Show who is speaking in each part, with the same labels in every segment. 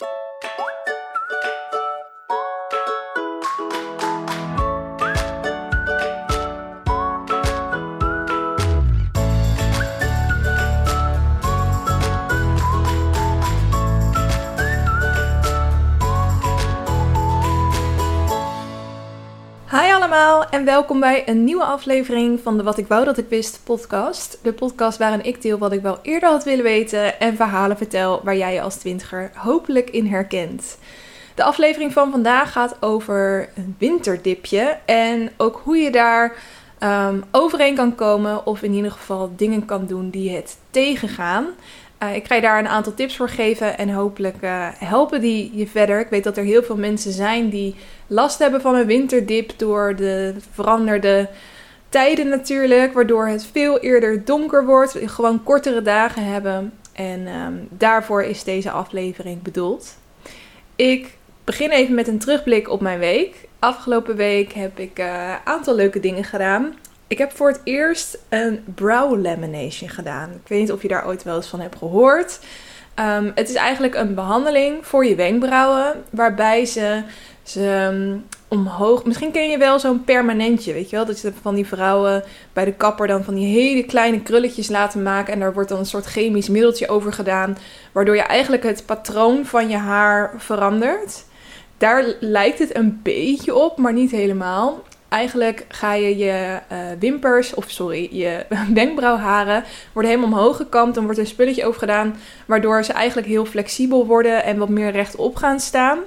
Speaker 1: you welkom bij een nieuwe aflevering van de Wat ik wou dat ik wist podcast. De podcast waarin ik deel wat ik wel eerder had willen weten en verhalen vertel waar jij je als twintiger hopelijk in herkent. De aflevering van vandaag gaat over een winterdipje en ook hoe je daar um, overheen kan komen of in ieder geval dingen kan doen die het tegengaan. Uh, ik ga je daar een aantal tips voor geven en hopelijk uh, helpen die je verder. Ik weet dat er heel veel mensen zijn die last hebben van een winterdip door de veranderde tijden natuurlijk, waardoor het veel eerder donker wordt, gewoon kortere dagen hebben. En um, daarvoor is deze aflevering bedoeld. Ik begin even met een terugblik op mijn week. Afgelopen week heb ik een uh, aantal leuke dingen gedaan. Ik heb voor het eerst een brow lamination gedaan. Ik weet niet of je daar ooit wel eens van hebt gehoord. Um, het is eigenlijk een behandeling voor je wenkbrauwen, waarbij ze ze um, omhoog. Misschien ken je wel zo'n permanentje, weet je wel? Dat je van die vrouwen bij de kapper dan van die hele kleine krulletjes laten maken. En daar wordt dan een soort chemisch middeltje over gedaan. Waardoor je eigenlijk het patroon van je haar verandert. Daar lijkt het een beetje op, maar niet helemaal. Eigenlijk ga je je uh, wimpers, of sorry, je wenkbrauwharen worden helemaal omhoog gekamd. Dan wordt er een spulletje over gedaan, waardoor ze eigenlijk heel flexibel worden en wat meer rechtop gaan staan.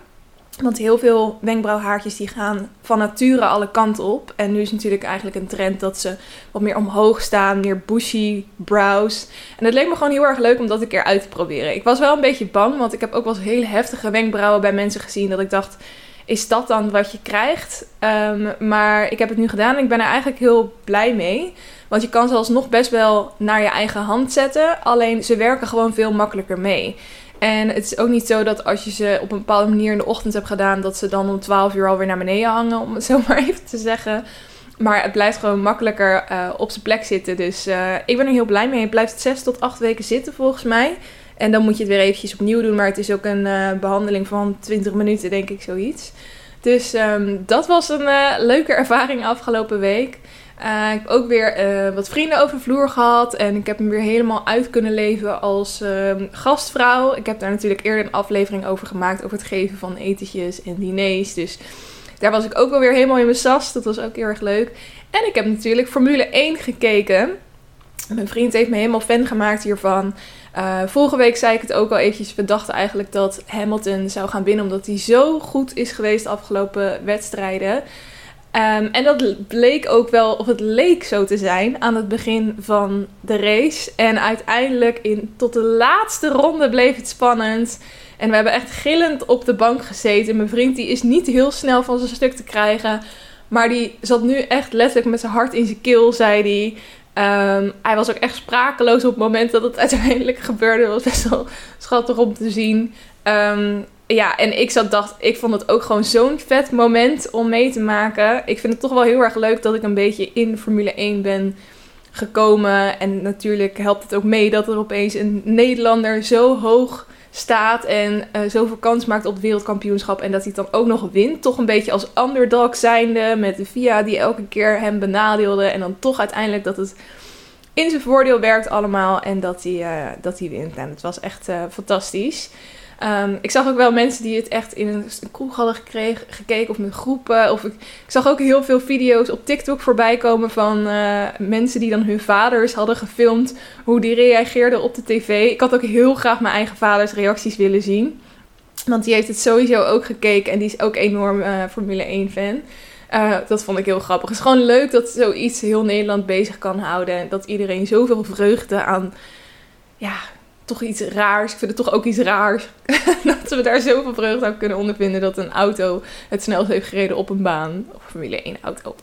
Speaker 1: Want heel veel wenkbrauwhaartjes die gaan van nature alle kanten op. En nu is natuurlijk eigenlijk een trend dat ze wat meer omhoog staan, meer bushy brows. En het leek me gewoon heel erg leuk om dat een keer uit te proberen. Ik was wel een beetje bang, want ik heb ook wel eens hele heftige wenkbrauwen bij mensen gezien. Dat ik dacht, is dat dan wat je krijgt? Um, maar ik heb het nu gedaan en ik ben er eigenlijk heel blij mee. Want je kan ze alsnog best wel naar je eigen hand zetten. Alleen ze werken gewoon veel makkelijker mee. En het is ook niet zo dat als je ze op een bepaalde manier in de ochtend hebt gedaan, dat ze dan om 12 uur alweer naar beneden hangen, om het zo maar even te zeggen. Maar het blijft gewoon makkelijker uh, op zijn plek zitten. Dus uh, ik ben er heel blij mee. Het blijft 6 tot 8 weken zitten volgens mij. En dan moet je het weer eventjes opnieuw doen. Maar het is ook een uh, behandeling van 20 minuten, denk ik, zoiets. Dus um, dat was een leuke ervaring afgelopen week. Uh, ik heb ook weer uh, wat vrienden over vloer gehad. En ik heb hem weer helemaal uit kunnen leven als uh, gastvrouw. Ik heb daar natuurlijk eerder een aflevering over gemaakt. Over het geven van etentjes en diners. Dus daar was ik ook wel weer helemaal in mijn sas. Dat was ook heel erg leuk. En ik heb natuurlijk Formule 1 gekeken. Mijn vriend heeft me helemaal fan gemaakt hiervan. Uh, vorige week zei ik het ook al eventjes. We dachten eigenlijk dat Hamilton zou gaan winnen. Omdat hij zo goed is geweest de afgelopen wedstrijden. Um, en dat bleek ook wel, of het leek zo te zijn, aan het begin van de race. En uiteindelijk in, tot de laatste ronde bleef het spannend. En we hebben echt gillend op de bank gezeten. Mijn vriend die is niet heel snel van zijn stuk te krijgen. Maar die zat nu echt letterlijk met zijn hart in zijn keel, zei hij. Um, hij was ook echt sprakeloos op het moment dat het uiteindelijk gebeurde. Dat was best wel schattig om te zien. Um, ja, en ik zat dacht, ik vond het ook gewoon zo'n vet moment om mee te maken. Ik vind het toch wel heel erg leuk dat ik een beetje in Formule 1 ben gekomen. En natuurlijk helpt het ook mee dat er opeens een Nederlander zo hoog staat en uh, zoveel kans maakt op het wereldkampioenschap. En dat hij het dan ook nog wint. Toch een beetje als underdog zijnde. Met de FIA die elke keer hem benadeelde. En dan toch uiteindelijk dat het in zijn voordeel werkt allemaal. En dat hij, uh, dat hij wint. En het was echt uh, fantastisch. Um, ik zag ook wel mensen die het echt in een, een kroeg hadden gekregen, gekeken of met groepen. Of ik, ik, zag ook heel veel video's op TikTok voorbij komen van uh, mensen die dan hun vaders hadden gefilmd. Hoe die reageerden op de tv. Ik had ook heel graag mijn eigen vaders reacties willen zien. Want die heeft het sowieso ook gekeken en die is ook enorm uh, Formule 1 fan. Uh, dat vond ik heel grappig. Het is gewoon leuk dat zoiets heel Nederland bezig kan houden. En dat iedereen zoveel vreugde aan ja, toch iets raars. Ik vind het toch ook iets raars. dat we daar zoveel vreugde aan kunnen ondervinden dat een auto het snelst heeft gereden op een baan. Of Formule 1 auto.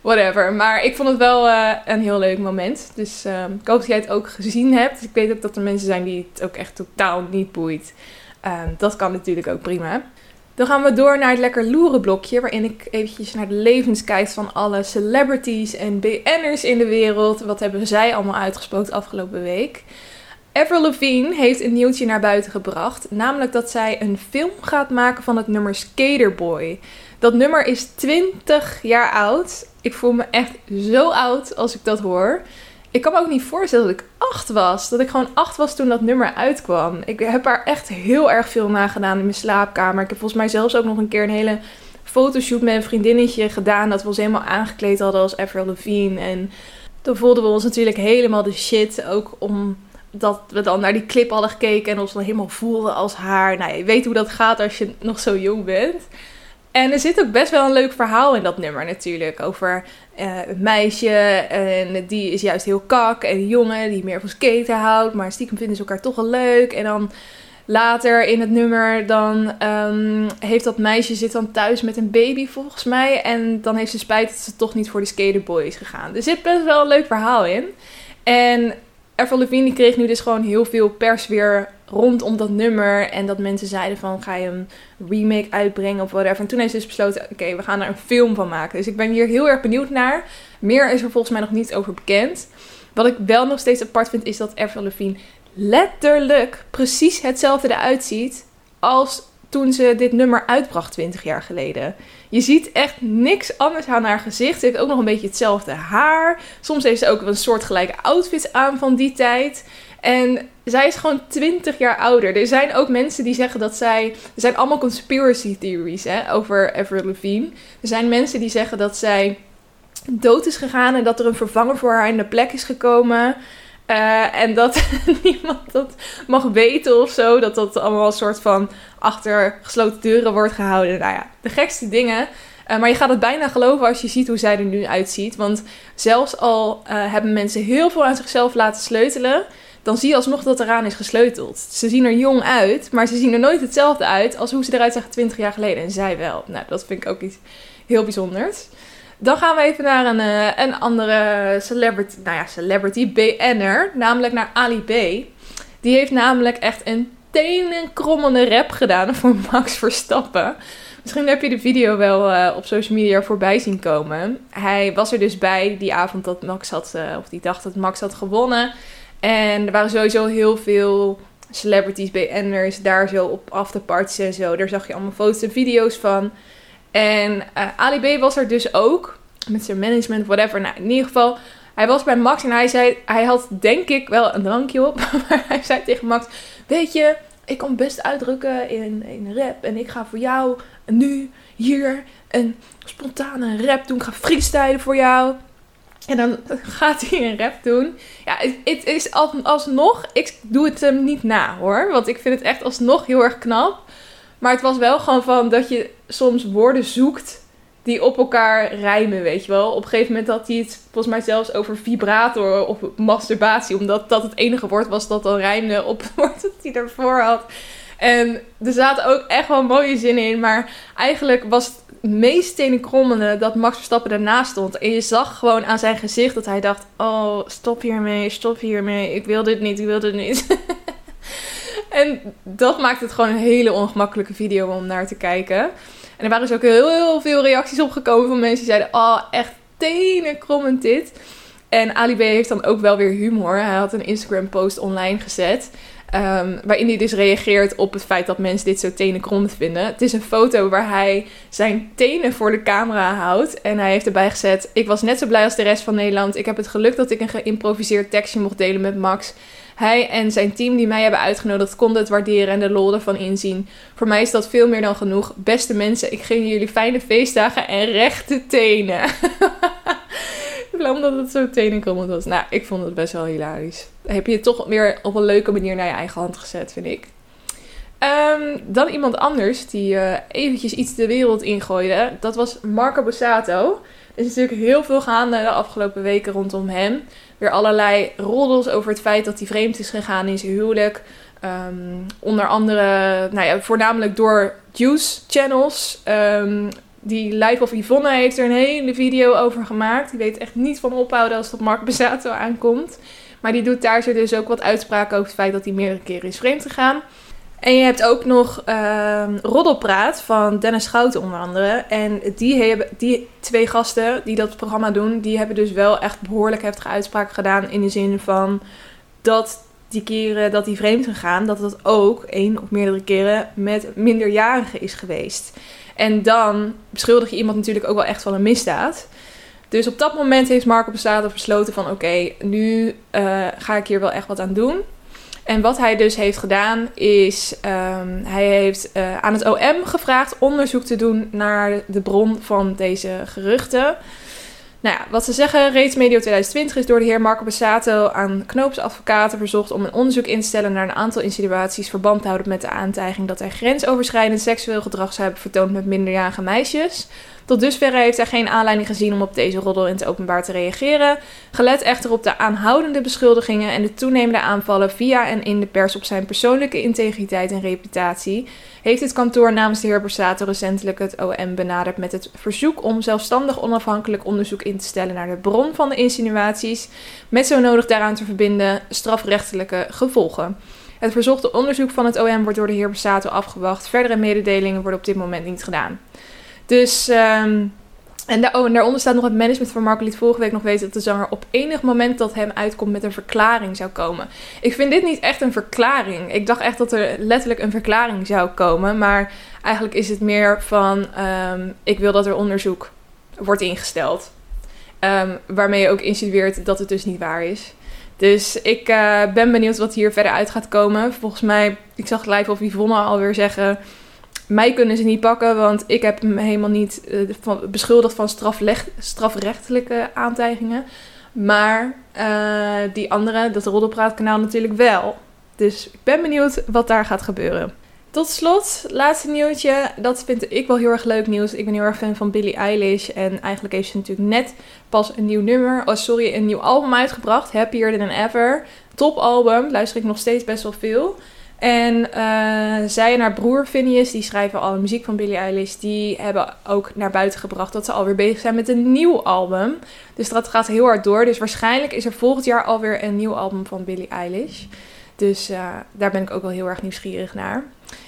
Speaker 1: Whatever. Maar ik vond het wel uh, een heel leuk moment. Dus uh, ik hoop dat jij het ook gezien hebt. Ik weet ook dat er mensen zijn die het ook echt totaal niet boeit. Uh, dat kan natuurlijk ook prima. Dan gaan we door naar het lekker loeren blokje. Waarin ik eventjes naar de levens kijk van alle celebrities en BN'ers in de wereld. Wat hebben zij allemaal uitgesproken afgelopen week? Avril Lavigne heeft een nieuwtje naar buiten gebracht. Namelijk dat zij een film gaat maken van het nummer Skaterboy. Dat nummer is 20 jaar oud. Ik voel me echt zo oud als ik dat hoor. Ik kan me ook niet voorstellen dat ik 8 was. Dat ik gewoon 8 was toen dat nummer uitkwam. Ik heb daar echt heel erg veel na gedaan in mijn slaapkamer. Ik heb volgens mij zelfs ook nog een keer een hele fotoshoot met een vriendinnetje gedaan. Dat we ons helemaal aangekleed hadden als Avril Lavigne. En toen voelden we ons natuurlijk helemaal de shit. Ook omdat we dan naar die clip hadden gekeken en ons dan helemaal voelden als haar. Nou, je weet hoe dat gaat als je nog zo jong bent. En er zit ook best wel een leuk verhaal in dat nummer natuurlijk. Over uh, een meisje en die is juist heel kak. En een jongen die meer van skaten houdt. Maar stiekem vinden ze elkaar toch wel leuk. En dan later in het nummer dan um, heeft dat meisje zit dan thuis met een baby volgens mij. En dan heeft ze spijt dat ze toch niet voor de skaterboy is gegaan. Er zit best wel een leuk verhaal in. En Avril Lavigne kreeg nu dus gewoon heel veel pers weer rondom dat nummer. En dat mensen zeiden van, ga je een remake uitbrengen of whatever. En toen heeft ze dus besloten, oké, we gaan er een film van maken. Dus ik ben hier heel erg benieuwd naar. Meer is er volgens mij nog niet over bekend. Wat ik wel nog steeds apart vind, is dat Avril letterlijk precies hetzelfde eruit ziet als toen ze dit nummer uitbracht 20 jaar geleden. Je ziet echt niks anders aan haar gezicht. Ze heeft ook nog een beetje hetzelfde haar. Soms heeft ze ook een soortgelijke outfits aan van die tijd. En zij is gewoon 20 jaar ouder. Er zijn ook mensen die zeggen dat zij. Er zijn allemaal conspiracy theories hè, over Avril. Er zijn mensen die zeggen dat zij dood is gegaan en dat er een vervanger voor haar in de plek is gekomen. Uh, en dat niemand dat mag weten of zo. Dat dat allemaal een soort van achter gesloten deuren wordt gehouden. Nou ja, de gekste dingen. Uh, maar je gaat het bijna geloven als je ziet hoe zij er nu uitziet. Want zelfs al uh, hebben mensen heel veel aan zichzelf laten sleutelen. Dan zie je alsnog dat eraan is gesleuteld. Ze zien er jong uit, maar ze zien er nooit hetzelfde uit als hoe ze eruit zagen 20 jaar geleden. En zij wel. Nou, dat vind ik ook iets heel bijzonders. Dan gaan we even naar een, uh, een andere celebrity, nou ja, celebrity BN'er, namelijk naar Ali B. Die heeft namelijk echt een tenenkrommende rap gedaan voor Max Verstappen. Misschien heb je de video wel uh, op social media voorbij zien komen. Hij was er dus bij die avond dat Max had, uh, of die dag dat Max had gewonnen. En er waren sowieso heel veel celebrities, BN'ers daar zo op afterparties en zo. Daar zag je allemaal foto's en video's van. En uh, Ali B was er dus ook. Met zijn management, whatever. Nou, in ieder geval, hij was bij Max en hij zei... Hij had denk ik wel een drankje op. Maar hij zei tegen Max... Weet je, ik kan best uitdrukken in, in rap. En ik ga voor jou nu, hier, een spontane rap doen. Ik ga freestylen voor jou. En dan gaat hij een rap doen. Ja, het, is alsnog... Ik doe het hem niet na, hoor. Want ik vind het echt alsnog heel erg knap. Maar het was wel gewoon van dat je soms woorden zoekt die op elkaar rijmen, weet je wel. Op een gegeven moment had hij het volgens mij zelfs over vibrator of masturbatie. Omdat dat het enige woord was dat dan rijmde op het woord dat hij ervoor had. En er zaten ook echt wel mooie zinnen in. Maar eigenlijk was het meest tenenkrommende dat Max Verstappen ernaast stond. En je zag gewoon aan zijn gezicht dat hij dacht... Oh, stop hiermee, stop hiermee. Ik wil dit niet, ik wil dit niet. En dat maakt het gewoon een hele ongemakkelijke video om naar te kijken. En er waren dus ook heel, veel reacties opgekomen van mensen die zeiden: Oh, echt tenenkrommend dit. En Ali B heeft dan ook wel weer humor. Hij had een Instagram-post online gezet. Um, waarin hij dus reageert op het feit dat mensen dit zo tenenkrommend vinden. Het is een foto waar hij zijn tenen voor de camera houdt. En hij heeft erbij gezet: Ik was net zo blij als de rest van Nederland. Ik heb het geluk dat ik een geïmproviseerd tekstje mocht delen met Max. Hij en zijn team die mij hebben uitgenodigd konden het waarderen en de lol ervan inzien. Voor mij is dat veel meer dan genoeg. Beste mensen, ik gun jullie fijne feestdagen en rechte tenen. Omdat het zo tenenkrommend was. Nou, ik vond het best wel hilarisch. Heb je het toch weer op een leuke manier naar je eigen hand gezet, vind ik. Um, dan iemand anders die uh, eventjes iets de wereld ingooide. Dat was Marco Bossato. Er is natuurlijk heel veel gaande de afgelopen weken rondom hem. Weer allerlei roddels over het feit dat hij vreemd is gegaan in zijn huwelijk. Um, onder andere, nou ja, voornamelijk door Juice channels. Um, die Life of Yvonne heeft er een hele video over gemaakt. Die weet echt niet van ophouden als het op Mark Bezato aankomt. Maar die doet daar dus ook wat uitspraken over het feit dat hij meerdere keren is vreemd gegaan. En je hebt ook nog uh, Roddelpraat van Dennis Schouten onder andere. En die, hebben, die twee gasten die dat programma doen, die hebben dus wel echt behoorlijk heftige uitspraken gedaan. In de zin van dat die keren dat hij vreemd gegaan, dat het ook één of meerdere keren met minderjarigen is geweest. En dan beschuldig je iemand natuurlijk ook wel echt van een misdaad. Dus op dat moment heeft Marco Passato besloten van oké, nu uh, ga ik hier wel echt wat aan doen. En wat hij dus heeft gedaan is, um, hij heeft uh, aan het OM gevraagd onderzoek te doen naar de bron van deze geruchten. Nou ja, wat ze zeggen, reeds medio 2020 is door de heer Marco Bassato aan Knoops advocaten verzocht om een onderzoek in te stellen naar een aantal insinuaties verband te houden met de aantijging dat hij grensoverschrijdend seksueel gedrag zou hebben vertoond met minderjarige meisjes. Tot dusver heeft hij geen aanleiding gezien om op deze roddel in het openbaar te reageren. Gelet echter op de aanhoudende beschuldigingen en de toenemende aanvallen via en in de pers op zijn persoonlijke integriteit en reputatie, heeft het kantoor namens de heer Borsato recentelijk het OM benaderd met het verzoek om zelfstandig onafhankelijk onderzoek in te stellen naar de bron van de insinuaties, met zo nodig daaraan te verbinden strafrechtelijke gevolgen. Het verzochte onderzoek van het OM wordt door de heer Borsato afgewacht. Verdere mededelingen worden op dit moment niet gedaan. Dus, en, daar, oh, en daaronder staat nog het management van Marco liet vorige week nog weten dat de zanger op enig moment dat hem uitkomt met een verklaring zou komen. Ik vind dit niet echt een verklaring. Ik dacht echt dat er letterlijk een verklaring zou komen. Maar eigenlijk is het meer van: um, ik wil dat er onderzoek wordt ingesteld. Um, waarmee je ook insinueert dat het dus niet waar is. Dus ik uh, ben benieuwd wat hier verder uit gaat komen. Volgens mij, ik zag live of Yvonne alweer zeggen mij kunnen ze niet pakken, want ik heb hem helemaal niet uh, van, beschuldigd van strafrechtelijke aantijgingen. Maar uh, die andere, dat Roddelpraatkanaal natuurlijk wel. Dus ik ben benieuwd wat daar gaat gebeuren. Tot slot, laatste nieuwtje. Dat vind ik wel heel erg leuk nieuws. Ik ben heel erg fan van Billie Eilish. En eigenlijk heeft ze natuurlijk net pas een nieuw nummer. Oh, sorry, een nieuw album uitgebracht. Happier Than Ever. Top album. Luister ik nog steeds best wel veel. En uh, zij en haar broer Phineas, die schrijven alle muziek van Billie Eilish, die hebben ook naar buiten gebracht dat ze alweer bezig zijn met een nieuw album. Dus dat gaat heel hard door. Dus waarschijnlijk is er volgend jaar alweer een nieuw album van Billie Eilish. Dus uh, daar ben ik ook wel heel erg nieuwsgierig naar.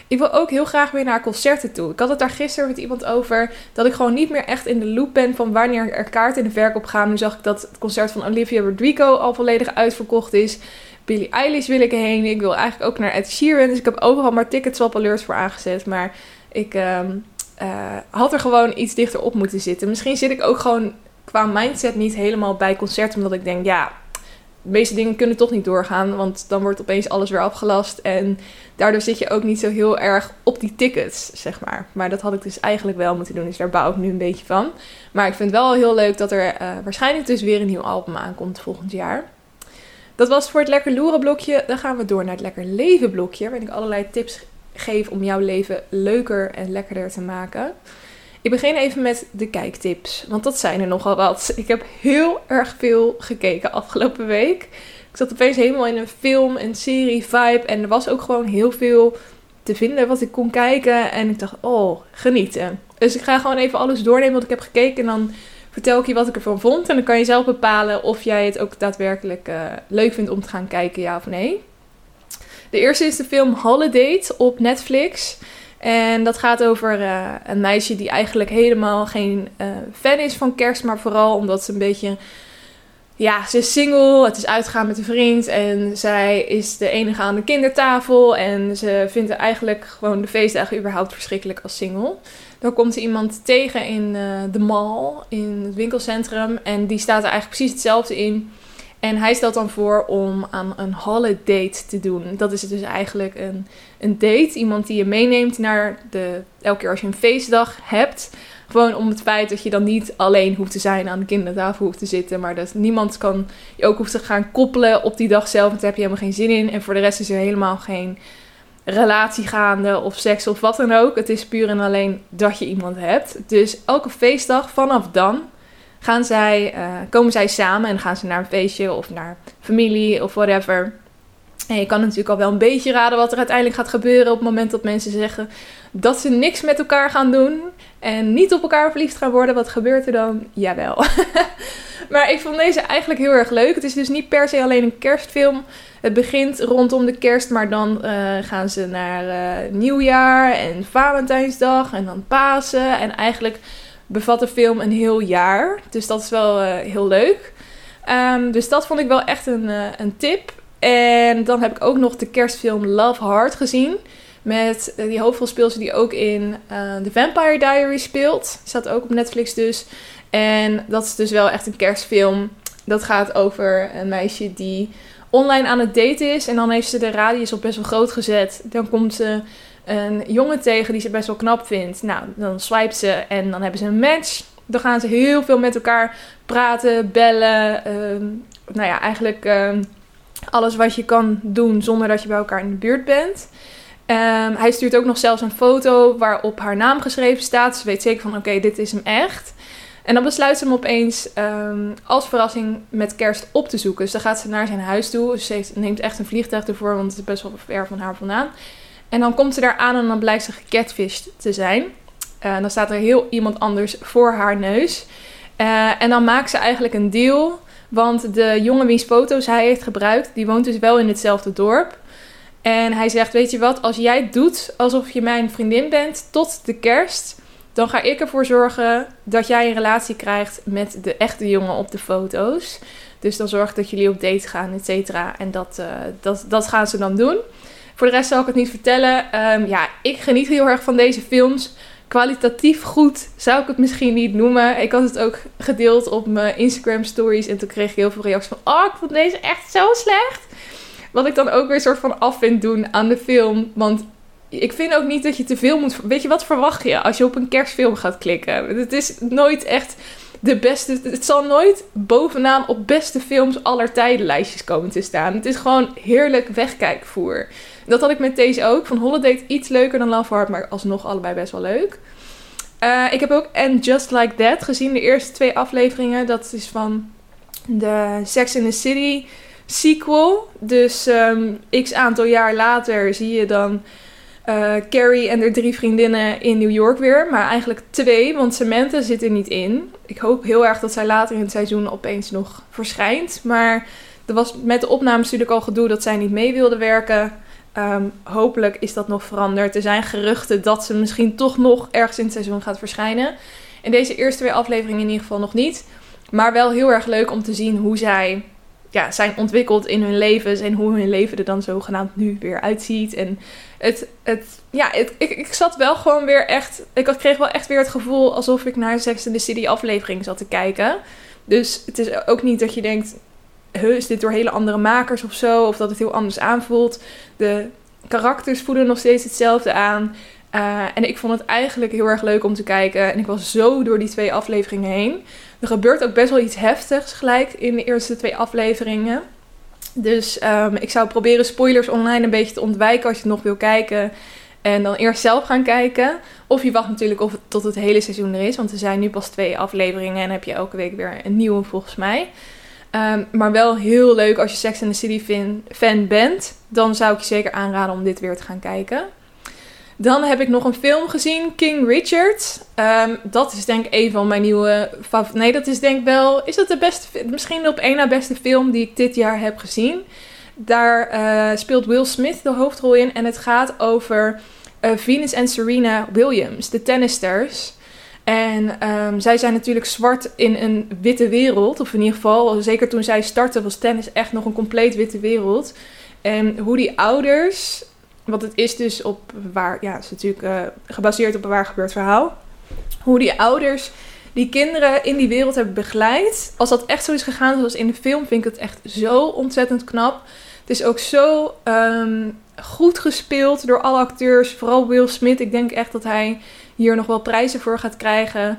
Speaker 1: Ik wil ook heel graag weer naar concerten toe. Ik had het daar gisteren met iemand over dat ik gewoon niet meer echt in de loop ben van wanneer er kaarten in de verkoop gaan. Nu zag ik dat het concert van Olivia Rodrigo al volledig uitverkocht is. Billie Eilish wil ik heen. Ik wil eigenlijk ook naar Ed Sheeran. Dus ik heb overal maar tickets op alerts voor aangezet. Maar ik um, uh, had er gewoon iets dichter op moeten zitten. Misschien zit ik ook gewoon qua mindset niet helemaal bij concerten. Omdat ik denk, ja, de meeste dingen kunnen toch niet doorgaan. Want dan wordt opeens alles weer afgelast. En daardoor zit je ook niet zo heel erg op die tickets, zeg maar. Maar dat had ik dus eigenlijk wel moeten doen. Dus daar bouw ik nu een beetje van. Maar ik vind het wel heel leuk dat er uh, waarschijnlijk dus weer een nieuw album aankomt volgend jaar. Dat was voor het lekker loeren blokje. Dan gaan we door naar het lekker leven blokje. Waarin ik allerlei tips geef om jouw leven leuker en lekkerder te maken. Ik begin even met de kijktips. Want dat zijn er nogal wat. Ik heb heel erg veel gekeken afgelopen week. Ik zat opeens helemaal in een film- en serie-vibe. En er was ook gewoon heel veel te vinden wat ik kon kijken. En ik dacht, oh, genieten. Dus ik ga gewoon even alles doornemen wat ik heb gekeken. En dan vertel ik je wat ik ervan vond. En dan kan je zelf bepalen of jij het ook daadwerkelijk uh, leuk vindt om te gaan kijken, ja of nee. De eerste is de film Holiday op Netflix. En dat gaat over uh, een meisje die eigenlijk helemaal geen uh, fan is van kerst, maar vooral omdat ze een beetje. Ja, ze is single, het is uitgaan met een vriend en zij is de enige aan de kindertafel. En ze vindt eigenlijk gewoon de feestdagen überhaupt verschrikkelijk als single. Dan komt er iemand tegen in uh, de mall, in het winkelcentrum. En die staat er eigenlijk precies hetzelfde in. En hij stelt dan voor om aan een holiday te doen. Dat is dus eigenlijk een, een date. Iemand die je meeneemt naar de. Elke keer als je een feestdag hebt. Gewoon om het feit dat je dan niet alleen hoeft te zijn aan de kindertafel hoeft te zitten. Maar dat niemand kan je ook hoeft te gaan koppelen op die dag zelf. Want daar heb je helemaal geen zin in. En voor de rest is er helemaal geen relatie gaande of seks of wat dan ook. Het is puur en alleen dat je iemand hebt. Dus elke feestdag vanaf dan gaan zij, uh, komen zij samen en gaan ze naar een feestje of naar familie of whatever. En je kan natuurlijk al wel een beetje raden wat er uiteindelijk gaat gebeuren op het moment dat mensen zeggen dat ze niks met elkaar gaan doen en niet op elkaar verliefd gaan worden. Wat gebeurt er dan? Jawel. maar ik vond deze eigenlijk heel erg leuk. Het is dus niet per se alleen een kerstfilm. Het begint rondom de kerst, maar dan uh, gaan ze naar uh, nieuwjaar en Valentijnsdag en dan Pasen. En eigenlijk bevat de film een heel jaar. Dus dat is wel uh, heel leuk. Um, dus dat vond ik wel echt een, een tip. En dan heb ik ook nog de kerstfilm Love Hard gezien. Met eh, die hoofdrolspeelster die ook in The Vampire Diaries speelt. Staat ook op Netflix dus. En dat is dus wel echt een kerstfilm. Dat gaat over een meisje die online aan het daten is. En dan heeft ze de radius op best wel groot gezet. Dan komt ze een jongen tegen die ze best wel knap vindt. Nou, dan swipe ze en dan hebben ze een match. Dan gaan ze heel veel met elkaar praten, bellen. Ehm, nou ja, eigenlijk ehm, alles wat je kan doen zonder dat je bij elkaar in de buurt bent. Ehm, hij stuurt ook nog zelfs een foto waarop haar naam geschreven staat. Ze weet zeker van oké, dit is hem echt. En dan besluit ze hem opeens als verrassing met kerst op te zoeken. Dus dan gaat ze naar zijn huis toe. Ze neemt echt een vliegtuig ervoor, want het is best wel ver van haar vandaan. En dan komt ze daar aan en dan blijkt ze gecatfished te zijn. Uh, dan staat er heel iemand anders voor haar neus. Uh, en dan maakt ze eigenlijk een deal. Want de jongen wiens foto's hij heeft gebruikt, die woont dus wel in hetzelfde dorp. En hij zegt, weet je wat, als jij doet alsof je mijn vriendin bent tot de kerst... dan ga ik ervoor zorgen dat jij een relatie krijgt met de echte jongen op de foto's. Dus dan zorg dat jullie op date gaan, et cetera. En dat, uh, dat, dat gaan ze dan doen. Voor de rest zal ik het niet vertellen. Um, ja, ik geniet heel erg van deze films. Kwalitatief goed zou ik het misschien niet noemen. Ik had het ook gedeeld op mijn Instagram stories. En toen kreeg ik heel veel reacties van... Oh, ik vond deze echt zo slecht. Wat ik dan ook weer een soort van af vind doen aan de film. Want ik vind ook niet dat je te veel moet... Weet je, wat verwacht je als je op een kerstfilm gaat klikken? Het is nooit echt de beste. Het zal nooit bovenaan op beste films aller tijden lijstjes komen te staan. Het is gewoon heerlijk wegkijkvoer. Dat had ik met deze ook. Van Holiday iets leuker dan Love Heart, maar alsnog allebei best wel leuk. Uh, ik heb ook And Just Like That gezien, de eerste twee afleveringen. Dat is van de Sex in the City sequel. Dus um, x aantal jaar later zie je dan uh, Carrie en haar drie vriendinnen in New York weer. Maar eigenlijk twee, want Samantha zit er niet in. Ik hoop heel erg dat zij later in het seizoen opeens nog verschijnt. Maar er was met de opnames natuurlijk al gedoe dat zij niet mee wilde werken. Um, hopelijk is dat nog veranderd. Er zijn geruchten dat ze misschien toch nog ergens in het seizoen gaat verschijnen. In deze eerste twee afleveringen in ieder geval nog niet. Maar wel heel erg leuk om te zien hoe zij ja, zijn ontwikkeld in hun levens. En hoe hun leven er dan zogenaamd nu weer uitziet. En het, het, ja, het, ik, ik zat wel gewoon weer echt. Ik kreeg wel echt weer het gevoel alsof ik naar Sex in the City aflevering zat te kijken. Dus het is ook niet dat je denkt, is dit door hele andere makers of zo. Of dat het heel anders aanvoelt. De karakters voelen nog steeds hetzelfde aan. Uh, en ik vond het eigenlijk heel erg leuk om te kijken. En ik was zo door die twee afleveringen heen. Er gebeurt ook best wel iets heftigs gelijk in de eerste twee afleveringen. Dus um, ik zou proberen spoilers online een beetje te ontwijken als je het nog wil kijken. En dan eerst zelf gaan kijken. Of je wacht natuurlijk of tot het hele seizoen er is. Want er zijn nu pas twee afleveringen en heb je elke week weer een nieuwe volgens mij. Um, maar wel heel leuk als je Sex and the City fan, fan bent. Dan zou ik je zeker aanraden om dit weer te gaan kijken. Dan heb ik nog een film gezien, King Richard. Um, dat is denk ik een van mijn nieuwe. Nee, dat is denk ik wel... Is dat de beste... Misschien op één na beste film die ik dit jaar heb gezien. Daar uh, speelt Will Smith de hoofdrol in. En het gaat over uh, Venus en Serena Williams, de tennisters. En um, zij zijn natuurlijk zwart in een witte wereld. Of in ieder geval, zeker toen zij startte, was tennis echt nog een compleet witte wereld. En hoe die ouders, want het is dus op waar, ja, het is natuurlijk uh, gebaseerd op een waar gebeurd verhaal. Hoe die ouders die kinderen in die wereld hebben begeleid. Als dat echt zo is gegaan zoals in de film, vind ik het echt zo ontzettend knap. Het is ook zo um, goed gespeeld door alle acteurs. Vooral Will Smith. Ik denk echt dat hij hier nog wel prijzen voor gaat krijgen.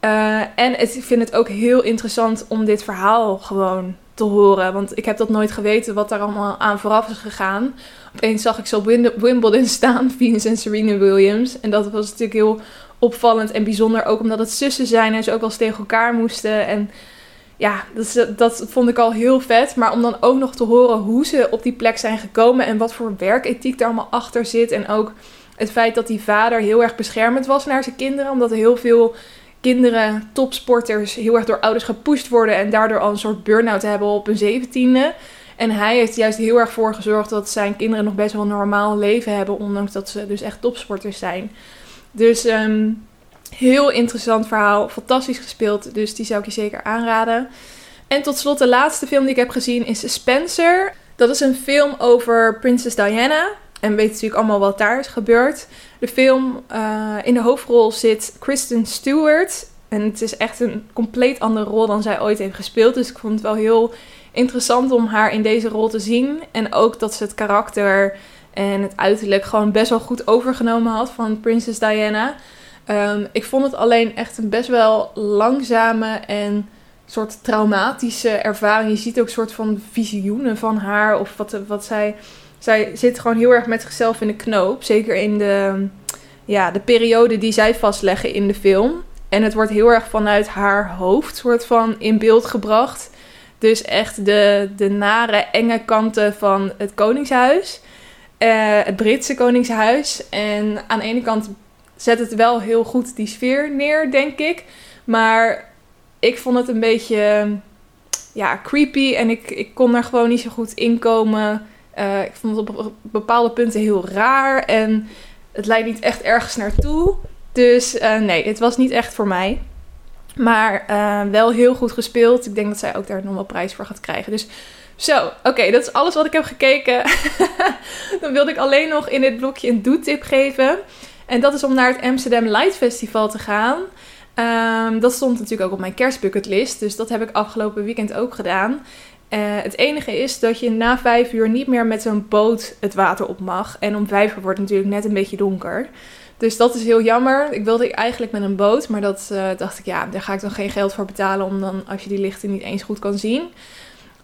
Speaker 1: Uh, en ik vind het ook heel interessant om dit verhaal gewoon te horen. Want ik heb dat nooit geweten wat daar allemaal aan vooraf is gegaan. Opeens zag ik zo Wimbledon staan, Venus en Serena Williams. En dat was natuurlijk heel opvallend en bijzonder. Ook omdat het zussen zijn en ze ook wel eens tegen elkaar moesten. En ja, dat, dat vond ik al heel vet. Maar om dan ook nog te horen hoe ze op die plek zijn gekomen. En wat voor werkethiek er allemaal achter zit. En ook het feit dat die vader heel erg beschermend was naar zijn kinderen. Omdat er heel veel kinderen, topsporters, heel erg door ouders gepusht worden. En daardoor al een soort burn-out hebben op hun zeventiende. En hij heeft juist heel erg voor gezorgd dat zijn kinderen nog best wel een normaal leven hebben. Ondanks dat ze dus echt topsporters zijn. Dus um, heel interessant verhaal. Fantastisch gespeeld. Dus die zou ik je zeker aanraden. En tot slot de laatste film die ik heb gezien is Spencer. Dat is een film over Prinses Diana. En we weten natuurlijk allemaal wat daar is gebeurd. De film, uh, in de hoofdrol zit Kristen Stewart. En het is echt een compleet andere rol dan zij ooit heeft gespeeld. Dus ik vond het wel heel interessant om haar in deze rol te zien. En ook dat ze het karakter en het uiterlijk gewoon best wel goed overgenomen had van Prinses Diana. Um, ik vond het alleen echt een best wel langzame en soort traumatische ervaring. Je ziet ook soort van visioenen van haar. Of wat, wat zij. Zij zit gewoon heel erg met zichzelf in de knoop. Zeker in de, ja, de periode die zij vastleggen in de film. En het wordt heel erg vanuit haar hoofd soort van in beeld gebracht. Dus echt de, de nare, enge kanten van het Koningshuis. Uh, het Britse Koningshuis. En aan de ene kant zet het wel heel goed die sfeer neer, denk ik. Maar ik vond het een beetje ja, creepy en ik, ik kon er gewoon niet zo goed in komen. Uh, ik vond het op bepaalde punten heel raar en het leidt niet echt ergens naartoe. Dus uh, nee, het was niet echt voor mij. Maar uh, wel heel goed gespeeld. Ik denk dat zij ook daar nog wel prijs voor gaat krijgen. Dus zo, oké, dat is alles wat ik heb gekeken. Dan wilde ik alleen nog in dit blokje een doetip geven. En dat is om naar het Amsterdam Light Festival te gaan. Um, dat stond natuurlijk ook op mijn kerstbucketlist. Dus dat heb ik afgelopen weekend ook gedaan. Uh, het enige is dat je na vijf uur niet meer met zo'n boot het water op mag. En om vijf uur wordt het natuurlijk net een beetje donker. Dus dat is heel jammer. Ik wilde eigenlijk met een boot, maar dat uh, dacht ik, ja, daar ga ik dan geen geld voor betalen om dan als je die lichten niet eens goed kan zien.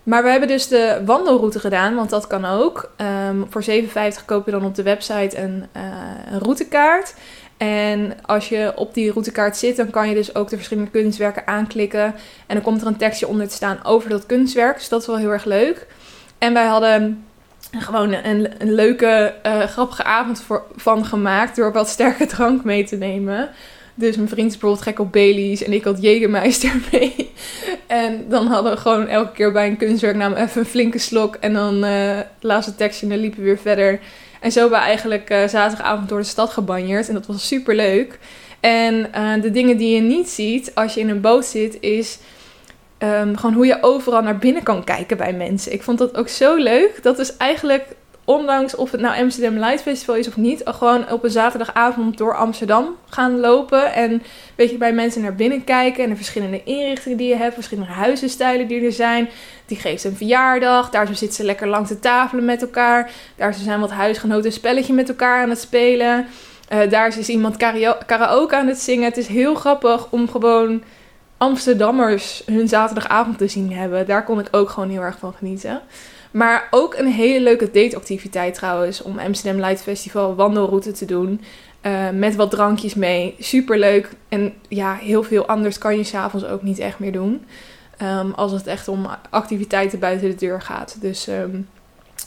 Speaker 1: Maar we hebben dus de wandelroute gedaan, want dat kan ook. Um, voor 7,50 koop je dan op de website een, uh, een routekaart. En als je op die routekaart zit, dan kan je dus ook de verschillende kunstwerken aanklikken. En dan komt er een tekstje onder te staan over dat kunstwerk. Dus dat is wel heel erg leuk. En wij hadden gewoon een, leuke, uh, grappige avond voor, van gemaakt door wat sterke drank mee te nemen. Dus mijn vriend is bijvoorbeeld gek op Baileys en ik had Jägermeister mee. En dan hadden we gewoon elke keer bij een kunstwerk namen even een flinke slok. En dan uh, het tekstje en dan liepen we weer verder. En zo we eigenlijk uh, zaterdagavond door de stad gebanjeerd. En dat was super leuk. En uh, de dingen die je niet ziet als je in een boot zit, is um, gewoon hoe je overal naar binnen kan kijken bij mensen. Ik vond dat ook zo leuk. Dat is eigenlijk ondanks of het nou Amsterdam Light Festival is of niet, gewoon op een zaterdagavond door Amsterdam gaan lopen. En een beetje bij mensen naar binnen kijken. En de verschillende inrichtingen die je hebt, verschillende huizenstijlen die er zijn. Die geeft een verjaardag. Daar zitten ze lekker langs de tafelen met elkaar. Daar zijn wat huisgenoten een spelletje met elkaar aan het spelen. Uh, daar is iemand karaoke aan het zingen. Het is heel grappig om gewoon Amsterdammers hun zaterdagavond te zien hebben. Daar kon ik ook gewoon heel erg van genieten. Maar ook een hele leuke dateactiviteit trouwens. Om Amsterdam Light Festival wandelroute te doen. Uh, met wat drankjes mee. Super leuk. En ja, heel veel anders kan je s'avonds ook niet echt meer doen. Um, als het echt om activiteiten buiten de deur gaat. Dus um,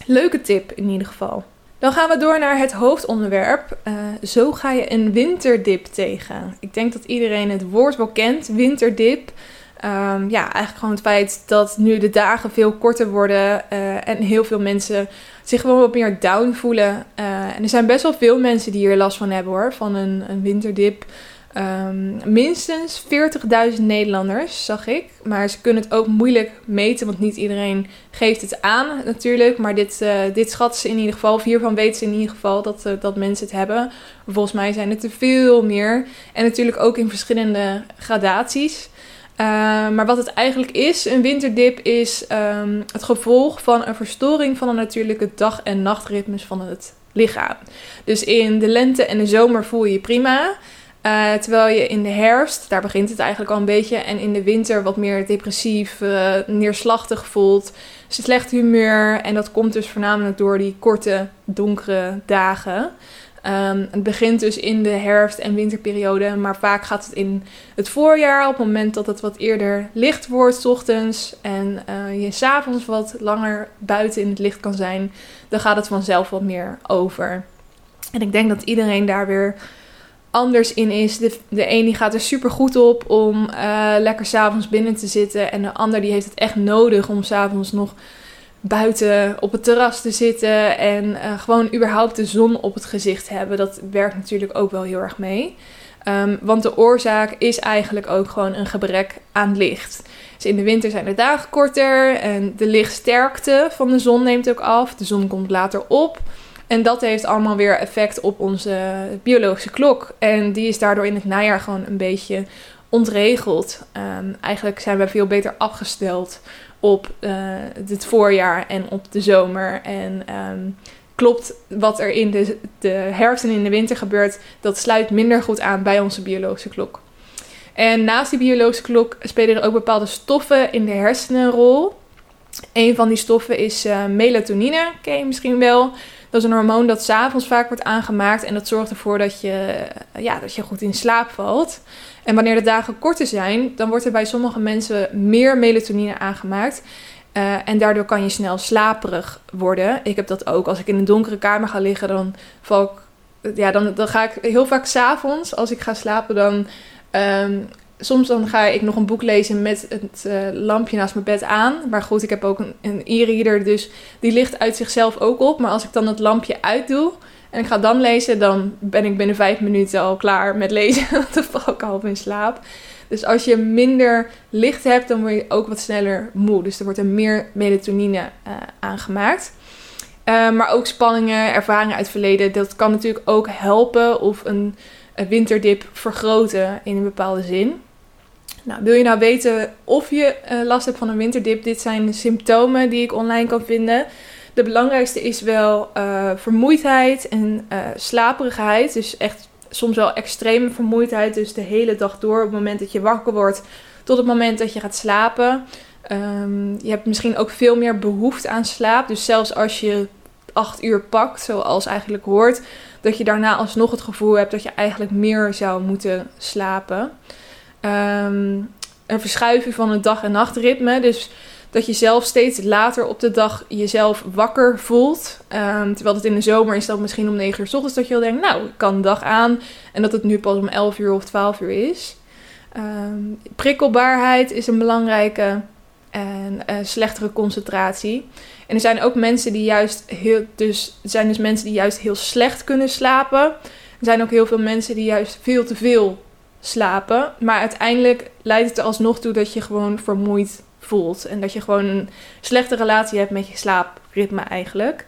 Speaker 1: leuke tip in ieder geval. Dan gaan we door naar het hoofdonderwerp. Uh, zo ga je een winterdip tegen. Ik denk dat iedereen het woord wel kent, winterdip. Um, ja, eigenlijk gewoon het feit dat nu de dagen veel korter worden uh, en heel veel mensen zich gewoon wat meer down voelen. Uh, en er zijn best wel veel mensen die hier last van hebben hoor, van een, een winterdip. Um, minstens 40.000 Nederlanders, zag ik. Maar ze kunnen het ook moeilijk meten, want niet iedereen geeft het aan natuurlijk. Maar dit, uh, dit schatten ze in ieder geval. Hiervan weten ze in ieder geval dat, dat mensen het hebben. Volgens mij zijn het er veel meer. En natuurlijk ook in verschillende gradaties. Uh, maar wat het eigenlijk is, een winterdip is um, het gevolg van een verstoring van de natuurlijke dag- en nachtritmes van het lichaam. Dus in de lente en de zomer voel je je prima. Uh, terwijl je in de herfst, daar begint het eigenlijk al een beetje, en in de winter wat meer depressief, uh, neerslachtig voelt, slecht humeur. En dat komt dus voornamelijk door die korte, donkere dagen. Um, het begint dus in de herfst- en winterperiode, maar vaak gaat het in het voorjaar, op het moment dat het wat eerder licht wordt, ochtends, en uh, je s'avonds wat langer buiten in het licht kan zijn, dan gaat het vanzelf wat meer over. En ik denk dat iedereen daar weer anders in is. De, de een die gaat er super goed op om uh, lekker s'avonds binnen te zitten, en de ander die heeft het echt nodig om s'avonds nog buiten op het terras te zitten en uh, gewoon überhaupt de zon op het gezicht hebben. Dat werkt natuurlijk ook wel heel erg mee. Ehm, want de oorzaak is eigenlijk ook gewoon een gebrek aan licht. Dus in de winter zijn de dagen korter en de lichtsterkte van de zon neemt ook af. De zon komt later op. En dat heeft allemaal weer effect op onze biologische klok. En die is daardoor in het najaar gewoon een beetje ontregeld. Ehm, eigenlijk zijn we veel beter afgesteld op het voorjaar en op de zomer. En ehm, klopt wat er in de, de herfst en in de winter gebeurt, dat sluit minder goed aan bij onze biologische klok. En naast die biologische klok spelen er ook bepaalde stoffen in de hersenen een rol. Een van die stoffen is uh, melatonine, ken je misschien wel. Dat is een hormoon dat s'avonds vaak wordt aangemaakt en dat zorgt ervoor dat je, ja, dat je goed in slaap valt. En wanneer de dagen korter zijn, dan wordt er bij sommige mensen meer melatonine aangemaakt. Uh, en daardoor kan je snel slaperig worden. Ik heb dat ook. Als ik in een donkere kamer ga liggen, dan val ik. Ja, dan, dan ga ik heel vaak s'avonds, als ik ga slapen, dan. Um, soms dan ga ik nog een boek lezen met het uh, lampje naast mijn bed aan. Maar goed, ik heb ook een, een e-reader, dus die ligt uit zichzelf ook op. Maar als ik dan het lampje uitdoe en ik ga dan lezen, dan ben ik binnen vijf minuten al klaar met lezen. dan val ik half in slaap. Dus als je minder licht hebt, dan word je ook wat sneller moe. Dus er wordt er meer melatonine uh, aangemaakt. Uh, maar ook spanningen, ervaringen uit het verleden, dat kan natuurlijk ook helpen of een, winterdip vergroten in een bepaalde zin. Nou, wil je nou weten of je uh, last hebt van een winterdip? Dit zijn de symptomen die ik online kan vinden. De belangrijkste is wel uh, vermoeidheid en uh, slaperigheid. Dus echt soms wel extreme vermoeidheid. Dus de hele dag door, op het moment dat je wakker wordt, tot het moment dat je gaat slapen. Um, je hebt misschien ook veel meer behoefte aan slaap. Dus zelfs als je acht uur pakt, zoals eigenlijk hoort, dat je daarna alsnog het gevoel hebt dat je eigenlijk meer zou moeten slapen. Um, een verschuiving van het dag- en nachtritme. Dus dat je zelf steeds later op de dag jezelf wakker voelt. Um, terwijl het in de zomer is dat misschien om 9 uur s ochtends dat je al denkt, nou, ik kan dag aan. En dat het nu pas om 11 uur of 12 uur is. Um, prikkelbaarheid is een belangrijke. En uh, slechtere concentratie. En er zijn ook mensen die juist heel. Dus zijn dus mensen die juist heel slecht kunnen slapen. Er zijn ook heel veel mensen die juist veel te veel slapen. Maar uiteindelijk leidt het er alsnog toe dat je gewoon vermoeid voelt. En dat je gewoon een slechte relatie hebt met je slaapritme eigenlijk.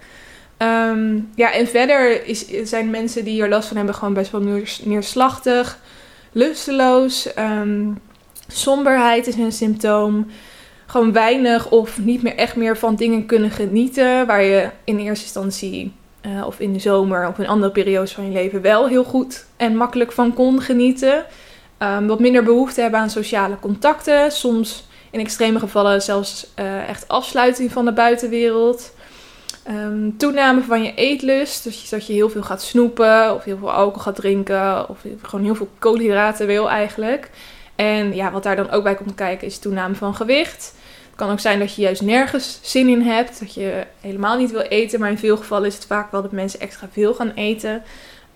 Speaker 1: Um, ja, en verder is, zijn mensen die er last van hebben gewoon best wel neerslachtig, lusteloos. Um, somberheid is een symptoom. Gewoon weinig of niet meer echt meer van dingen kunnen genieten. Waar je in eerste instantie uh, of in de zomer of in andere periodes van je leven wel heel goed en makkelijk van kon genieten. Um, wat minder behoefte hebben aan sociale contacten. Soms extreme gevallen zelfs uh, echt afsluiting van de buitenwereld. Um, toename van je eetlust. Dus dat je heel veel gaat snoepen of heel veel alcohol gaat drinken. Of gewoon heel veel koolhydraten wil eigenlijk. En ja, wat daar dan ook bij komt kijken is toename van gewicht. Het kan ook zijn dat je juist nergens zin in hebt. Dat je helemaal niet wil eten. Maar in veel gevallen is het vaak wel dat mensen extra veel gaan eten.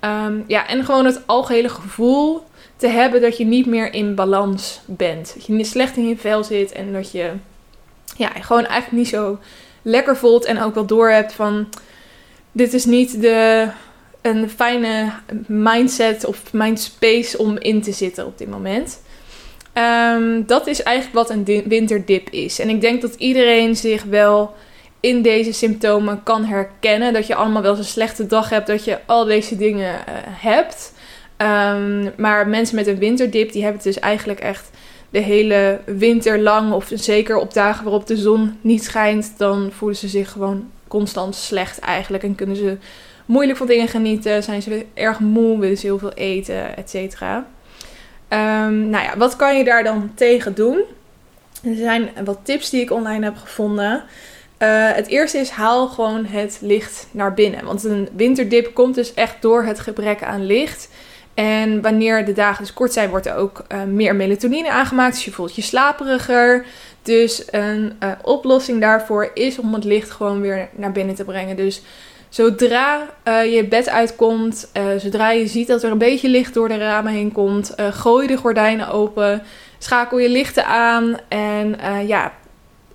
Speaker 1: Um, ja, en gewoon het algehele gevoel te hebben dat je niet meer in balans bent. Dat je slecht in je vel zit en dat je ja, gewoon eigenlijk niet zo lekker voelt en ook wel door hebt van dit is niet de, een fijne mindset of mindspace om in te zitten op dit moment. Um, dat is eigenlijk wat een winterdip is. En ik denk dat iedereen zich wel in deze symptomen kan herkennen. Dat je allemaal wel eens een slechte dag hebt, dat je al deze dingen uh, hebt. Um, maar mensen met een winterdip, die hebben het dus eigenlijk echt de hele winter lang, of zeker op dagen waarop de zon niet schijnt, dan voelen ze zich gewoon constant slecht eigenlijk. En kunnen ze moeilijk van dingen genieten, zijn ze erg moe, willen ze heel veel eten, et cetera. Um, nou ja, wat kan je daar dan tegen doen? Er zijn wat tips die ik online heb gevonden. Uh, het eerste is haal gewoon het licht naar binnen. Want een winterdip komt dus echt door het gebrek aan licht. En wanneer de dagen dus kort zijn, wordt er ook uh, meer melatonine aangemaakt. Dus je voelt je slaperiger. Dus een uh, oplossing daarvoor is om het licht gewoon weer naar binnen te brengen. Dus zodra uh, je bed uitkomt, zodra je ziet dat er een beetje licht door de ramen heen komt, gooi de gordijnen open. Schakel je lichten aan. En ja,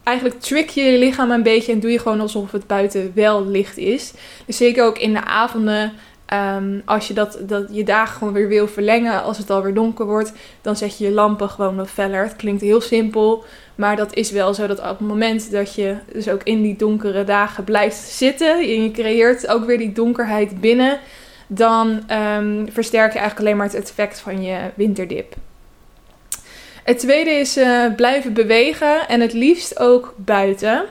Speaker 1: eigenlijk trick je je lichaam een beetje en doe je gewoon alsof het buiten wel licht is. Dus zeker ook in de avonden Ehm, als je dat, dat je dagen gewoon weer wil verlengen als het alweer donker wordt, dan zet je je lampen gewoon wat feller. Het klinkt heel simpel, maar dat is wel zo dat op het moment dat je dus ook in die donkere dagen blijft zitten en je creëert ook weer die donkerheid binnen, dan um, versterk je eigenlijk alleen maar het effect van je winterdip. Het tweede is uh, blijven bewegen en het liefst ook buiten.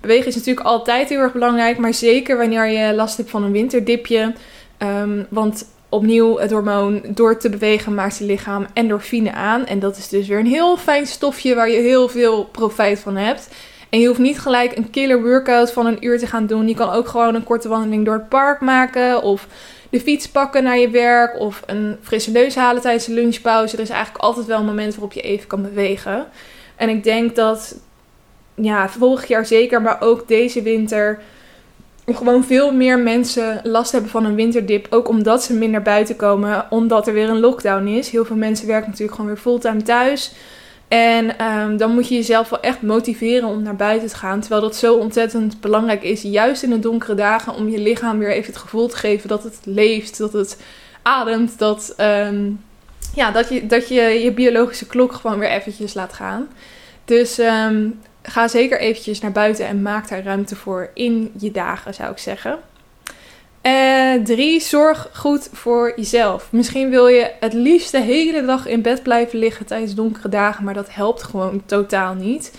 Speaker 1: Bewegen is natuurlijk altijd heel erg belangrijk, maar zeker wanneer je last hebt van een winterdipje. Um, want opnieuw, het hormoon door te bewegen maakt je lichaam endorfine aan. En dat is dus weer een heel fijn stofje waar je heel veel profijt van hebt. En je hoeft niet gelijk een killer workout van een uur te gaan doen. Je kan ook gewoon een korte wandeling door het park maken. Of de fiets pakken naar je werk. Of een frisse neus halen tijdens de lunchpauze. Er is eigenlijk altijd wel een moment waarop je even kan bewegen. En ik denk dat, ja, vorig jaar zeker, maar ook deze winter gewoon veel meer mensen last hebben van een winterdip. Ook omdat ze minder buiten komen, omdat er weer een lockdown is. Heel veel mensen werken natuurlijk gewoon weer fulltime thuis. En ehm, dan moet je jezelf wel echt motiveren om naar buiten te gaan. Terwijl dat zo ontzettend belangrijk is, juist in de donkere dagen, om je lichaam weer even het gevoel te geven dat het leeft, dat het ademt, dat, ehm, ja, dat, je, dat je je biologische klok gewoon weer eventjes laat gaan. Dus ehm, ga zeker eventjes naar buiten en maak daar ruimte voor in je dagen, zou ik zeggen. Uh, drie, zorg goed voor jezelf. Misschien wil je het liefst de hele dag in bed blijven liggen tijdens donkere dagen, maar dat helpt gewoon totaal niet.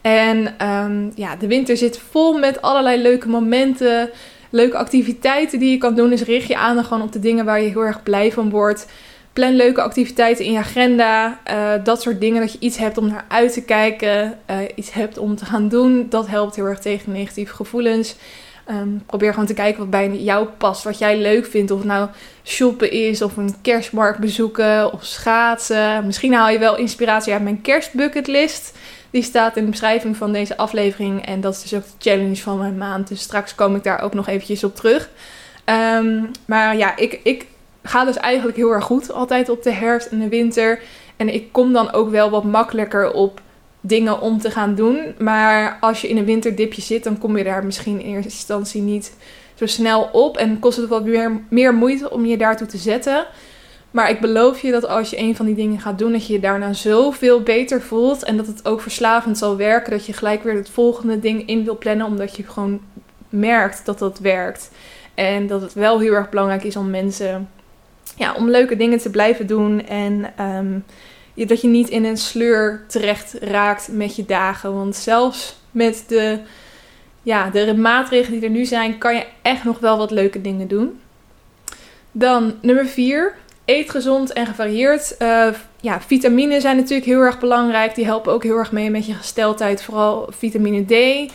Speaker 1: En um, ja, de winter zit vol met allerlei leuke momenten, leuke activiteiten die je kan doen. Dus richt je aan gewoon op de dingen waar je heel erg blij van wordt. Leuke activiteiten in je agenda. Uh, dat soort dingen. Dat je iets hebt om naar uit te kijken. Uh, iets hebt om te gaan doen. Dat helpt heel erg tegen negatieve gevoelens. Um, probeer gewoon te kijken wat bij jou past. Wat jij leuk vindt. Of het nou shoppen is. Of een kerstmarkt bezoeken. Of schaatsen. Misschien haal je wel inspiratie uit mijn kerstbucketlist. Die staat in de beschrijving van deze aflevering. En dat is dus ook de challenge van mijn maand. Dus straks kom ik daar ook nog eventjes op terug. Um, maar ja, ik, ik ga dus eigenlijk heel erg goed altijd op de herfst en de winter. En ik kom dan ook wel wat makkelijker op dingen om te gaan doen. Maar als je in een winterdipje zit, dan kom je daar misschien in eerste instantie niet zo snel op. En kost het wat meer, meer moeite om je daartoe te zetten. Maar ik beloof je dat als je een van die dingen gaat doen, dat je je daarna zoveel beter voelt. En dat het ook verslavend zal werken. Dat je gelijk weer het volgende ding in wil plannen, omdat je gewoon merkt dat dat werkt. En dat het wel heel erg belangrijk is om mensen ja, om leuke dingen te blijven doen. En um, dat je niet in een sleur terecht raakt met je dagen. Want zelfs met de, ja, de maatregelen die er nu zijn, kan je echt nog wel wat leuke dingen doen. Dan nummer 4. Eet gezond en gevarieerd. Uh, ja, vitamine zijn natuurlijk heel erg belangrijk. Die helpen ook heel erg mee met je gesteldheid. Vooral vitamine D.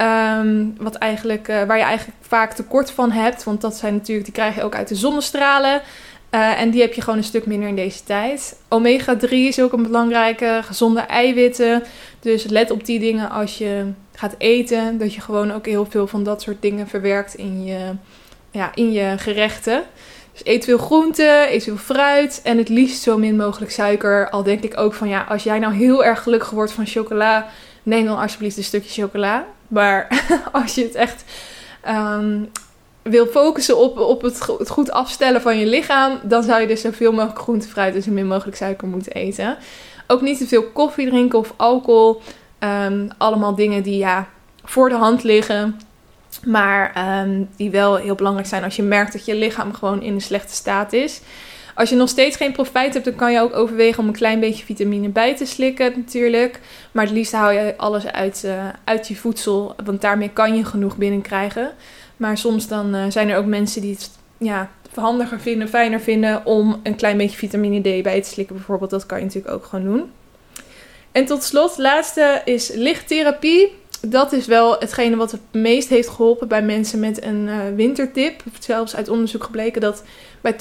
Speaker 1: Um, wat eigenlijk, uh, waar je eigenlijk vaak tekort van hebt. Want dat zijn natuurlijk, die krijg je ook uit de zonnestralen. Uh, en die heb je gewoon een stuk minder in deze tijd. Omega 3 is ook een belangrijke, gezonde eiwitten. Dus let op die dingen als je gaat eten. Dat je gewoon ook heel veel van dat soort dingen verwerkt in je, ja, in je gerechten. Dus eet veel groenten, eet veel fruit en het liefst zo min mogelijk suiker. Al denk ik ook van ja, als jij nou heel erg gelukkig wordt van chocola, neem dan alsjeblieft een stukje chocola. Maar als je het echt um, wil focussen op, op het, het, goed afstellen van je lichaam, dan zou je dus zoveel mogelijk groente, fruit en zo min mogelijk suiker moeten eten. Ook niet te veel koffie drinken of alcohol. Um, allemaal dingen die ja, voor de hand liggen. Maar um, die wel heel belangrijk zijn als je merkt dat je lichaam gewoon in een slechte staat is. Als je nog steeds geen profijt hebt, dan kan je ook overwegen om een klein beetje vitamine bij te slikken natuurlijk. Maar het liefst hou je alles uit, uh, uit je voedsel, want daarmee kan je genoeg binnenkrijgen. Maar soms dan uh, zijn er ook mensen die het ja, handiger vinden, fijner vinden om een klein beetje vitamine D bij te slikken bijvoorbeeld. Dat kan je natuurlijk ook gewoon doen. En tot slot, laatste is lichttherapie. Dat is wel hetgene wat het meest heeft geholpen bij mensen met een uh, wintertip. Zelfs uit onderzoek gebleken dat bij 80%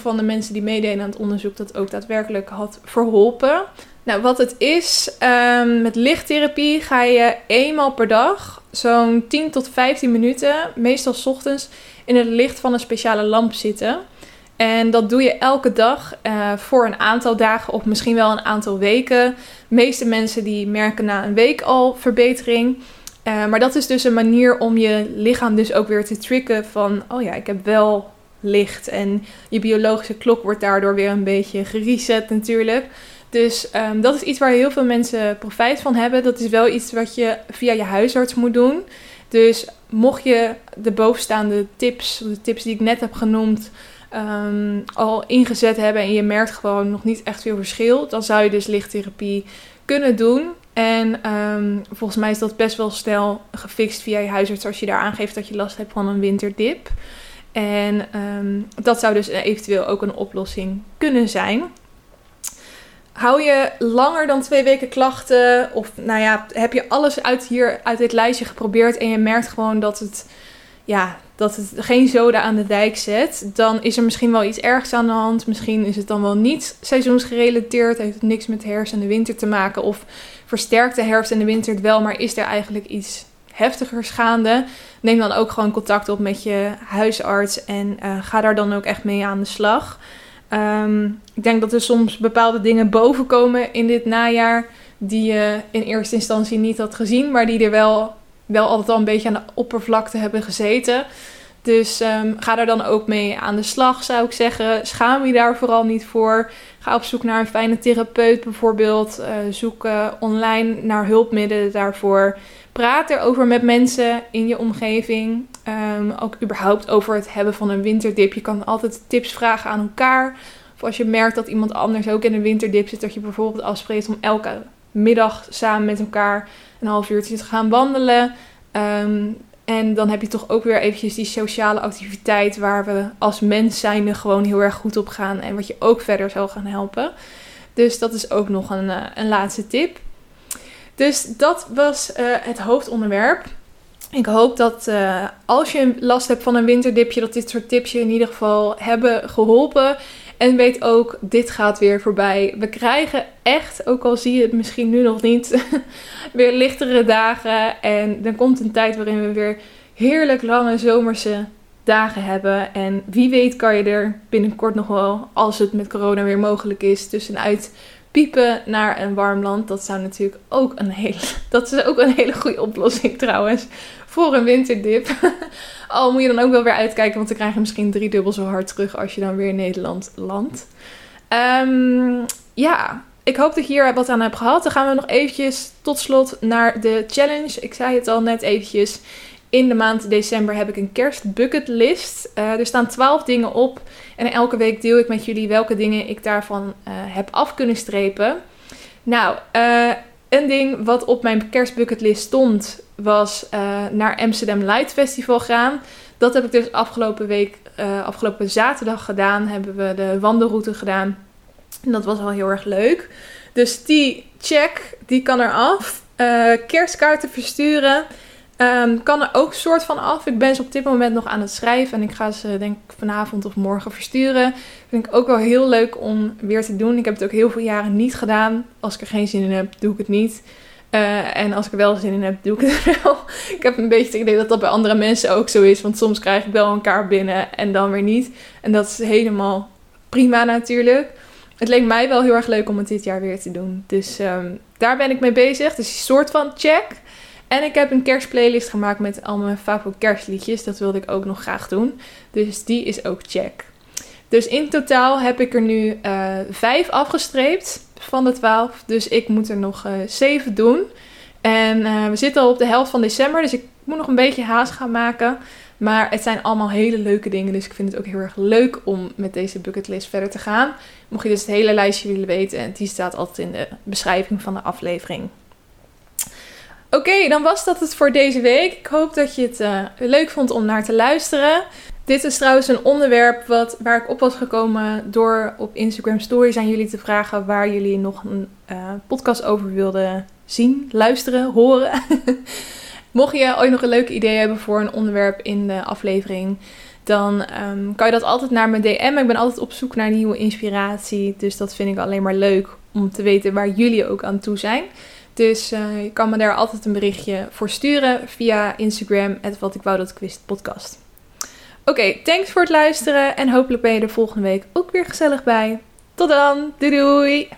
Speaker 1: van de mensen die meededen aan het onderzoek dat ook daadwerkelijk had verholpen. Nou, wat het is, um, met lichttherapie ga je eenmaal per dag zo'n 10 tot 15 minuten, meestal ochtends, in het licht van een speciale lamp zitten. En dat doe je elke dag uh, voor een aantal dagen of misschien wel een aantal weken. De meeste mensen die merken na een week al verbetering. Uh, maar dat is dus een manier om je lichaam dus ook weer te tricken van... oh ja, ik heb wel licht. En je biologische klok wordt daardoor weer een beetje gereset natuurlijk. Dus ehm, dat is iets waar heel veel mensen profijt van hebben. Dat is wel iets wat je via je huisarts moet doen. Dus mocht je de bovenstaande tips, de tips die ik net heb genoemd, ehm, al ingezet hebben en je merkt gewoon nog niet echt veel verschil, dan zou je dus lichttherapie kunnen doen. En ehm, volgens mij is dat best wel snel gefixt via je huisarts als je daar aangeeft dat je last hebt van een winterdip. En dat zou dus eventueel ook een oplossing kunnen zijn. Hou je langer dan twee weken klachten? Of nou ja, heb je alles uit, hier, uit dit lijstje geprobeerd en je merkt gewoon dat het, ja, dat het geen zoden aan de dijk zet? Dan is er misschien wel iets ergs aan de hand. Misschien is het dan wel niet seizoensgerelateerd. Heeft het niks met herfst en de winter te maken. Of versterkt de herfst en de winter het wel, maar is er eigenlijk iets heftiger gaande? Neem dan ook gewoon contact op met je huisarts en uh, ga daar dan ook echt mee aan de slag. Ehm, ik denk dat er soms bepaalde dingen bovenkomen in dit najaar die je in eerste instantie niet had gezien, maar die er wel, wel altijd al een beetje aan de oppervlakte hebben gezeten. Dus um, ga daar dan ook mee aan de slag, zou ik zeggen. Schaam je daar vooral niet voor. Ga op zoek naar een fijne therapeut bijvoorbeeld. Uh, zoek online naar hulpmiddelen daarvoor. Praat erover met mensen in je omgeving. Um, ook überhaupt over het hebben van een winterdip. Je kan altijd tips vragen aan elkaar. Of als je merkt dat iemand anders ook in een winterdip zit, dat je bijvoorbeeld afspreekt om elke middag samen met elkaar een half uurtje te gaan wandelen. Um, en dan heb je toch ook weer eventjes die sociale activiteit waar we als mens zijnde gewoon heel erg goed op gaan. En wat je ook verder zal gaan helpen. Dus dat is ook nog een, eh, een laatste tip. Dus dat was uh, het hoofdonderwerp. Ik hoop dat uh, als je last hebt van een winterdipje, dat dit soort tips je in ieder geval hebben geholpen. En weet ook, dit gaat weer voorbij. We krijgen echt, ook al zie je het misschien nu nog niet, weer lichtere dagen. En dan komt een tijd waarin we weer heerlijk lange zomerse dagen hebben. En wie weet kan je er binnenkort nog wel, als het met corona weer mogelijk is, tussenuit piepen naar een warm land. Dat zou natuurlijk ook een hele, dat is ook een hele goede oplossing trouwens voor een winterdip. Al moet je dan ook wel weer uitkijken, want dan krijg je misschien drie dubbel zo hard terug als je dan weer in Nederland landt. Um, ja, ik hoop dat je hier wat aan hebt gehad. Dan gaan we nog eventjes tot slot naar de challenge. Ik zei het al net eventjes. In de maand december heb ik een kerstbucketlist. Uh, er staan 12 dingen op. En elke week deel ik met jullie welke dingen ik daarvan uh, heb af kunnen strepen. Nou, uh, een ding wat op mijn kerstbucketlist stond, was uh, naar Amsterdam Light Festival gaan. Dat heb ik dus afgelopen week, uh, afgelopen zaterdag gedaan. Hebben we de wandelroute gedaan. En dat was wel heel erg leuk. Dus die check, die kan eraf. Uh, kerstkaarten versturen. Um, kan er ook soort van af. Ik ben ze op dit moment nog aan het schrijven. En ik ga ze denk ik vanavond of morgen versturen. Vind ik ook wel heel leuk om weer te doen. Ik heb het ook heel veel jaren niet gedaan. Als ik er geen zin in heb, doe ik het niet. Uh, en als ik er wel zin in heb, doe ik het wel. ik heb een beetje het idee dat dat bij andere mensen ook zo is. Want soms krijg ik wel een kaart binnen en dan weer niet. En dat is helemaal prima natuurlijk. Het leek mij wel heel erg leuk om het dit jaar weer te doen. Dus um, daar ben ik mee bezig. Dus een soort van check. En ik heb een kerstplaylist gemaakt met al mijn favoriete kerstliedjes. Dat wilde ik ook nog graag doen. Dus die is ook check. Dus in totaal heb ik er nu uh, vijf afgestreept van de twaalf. Dus ik moet er nog uh, zeven doen. En uh, we zitten al op de helft van december. Dus ik moet nog een beetje haast gaan maken. Maar het zijn allemaal hele leuke dingen. Dus ik vind het ook heel erg leuk om met deze bucketlist verder te gaan. Mocht je dus het hele lijstje willen weten. Die staat altijd in de beschrijving van de aflevering. Oké, dan was dat het voor deze week. Ik hoop dat je het uh, leuk vond om naar te luisteren. Dit is trouwens een onderwerp wat, waar ik op was gekomen door op Instagram Stories aan jullie te vragen waar jullie nog een uh, podcast over wilden zien, luisteren, horen. Mocht je ooit nog een leuk idee hebben voor een onderwerp in de aflevering, dan um, kan je dat altijd naar mijn DM. Ik ben altijd op zoek naar nieuwe inspiratie. Dus dat vind ik alleen maar leuk om te weten waar jullie ook aan toe zijn. Dus uh, je kan me daar altijd een berichtje voor sturen via Instagram, wat ik wou dat ik wist podcast. Oké, thanks voor het luisteren. En hopelijk ben je er volgende week ook weer gezellig bij. Tot dan. Doei doei.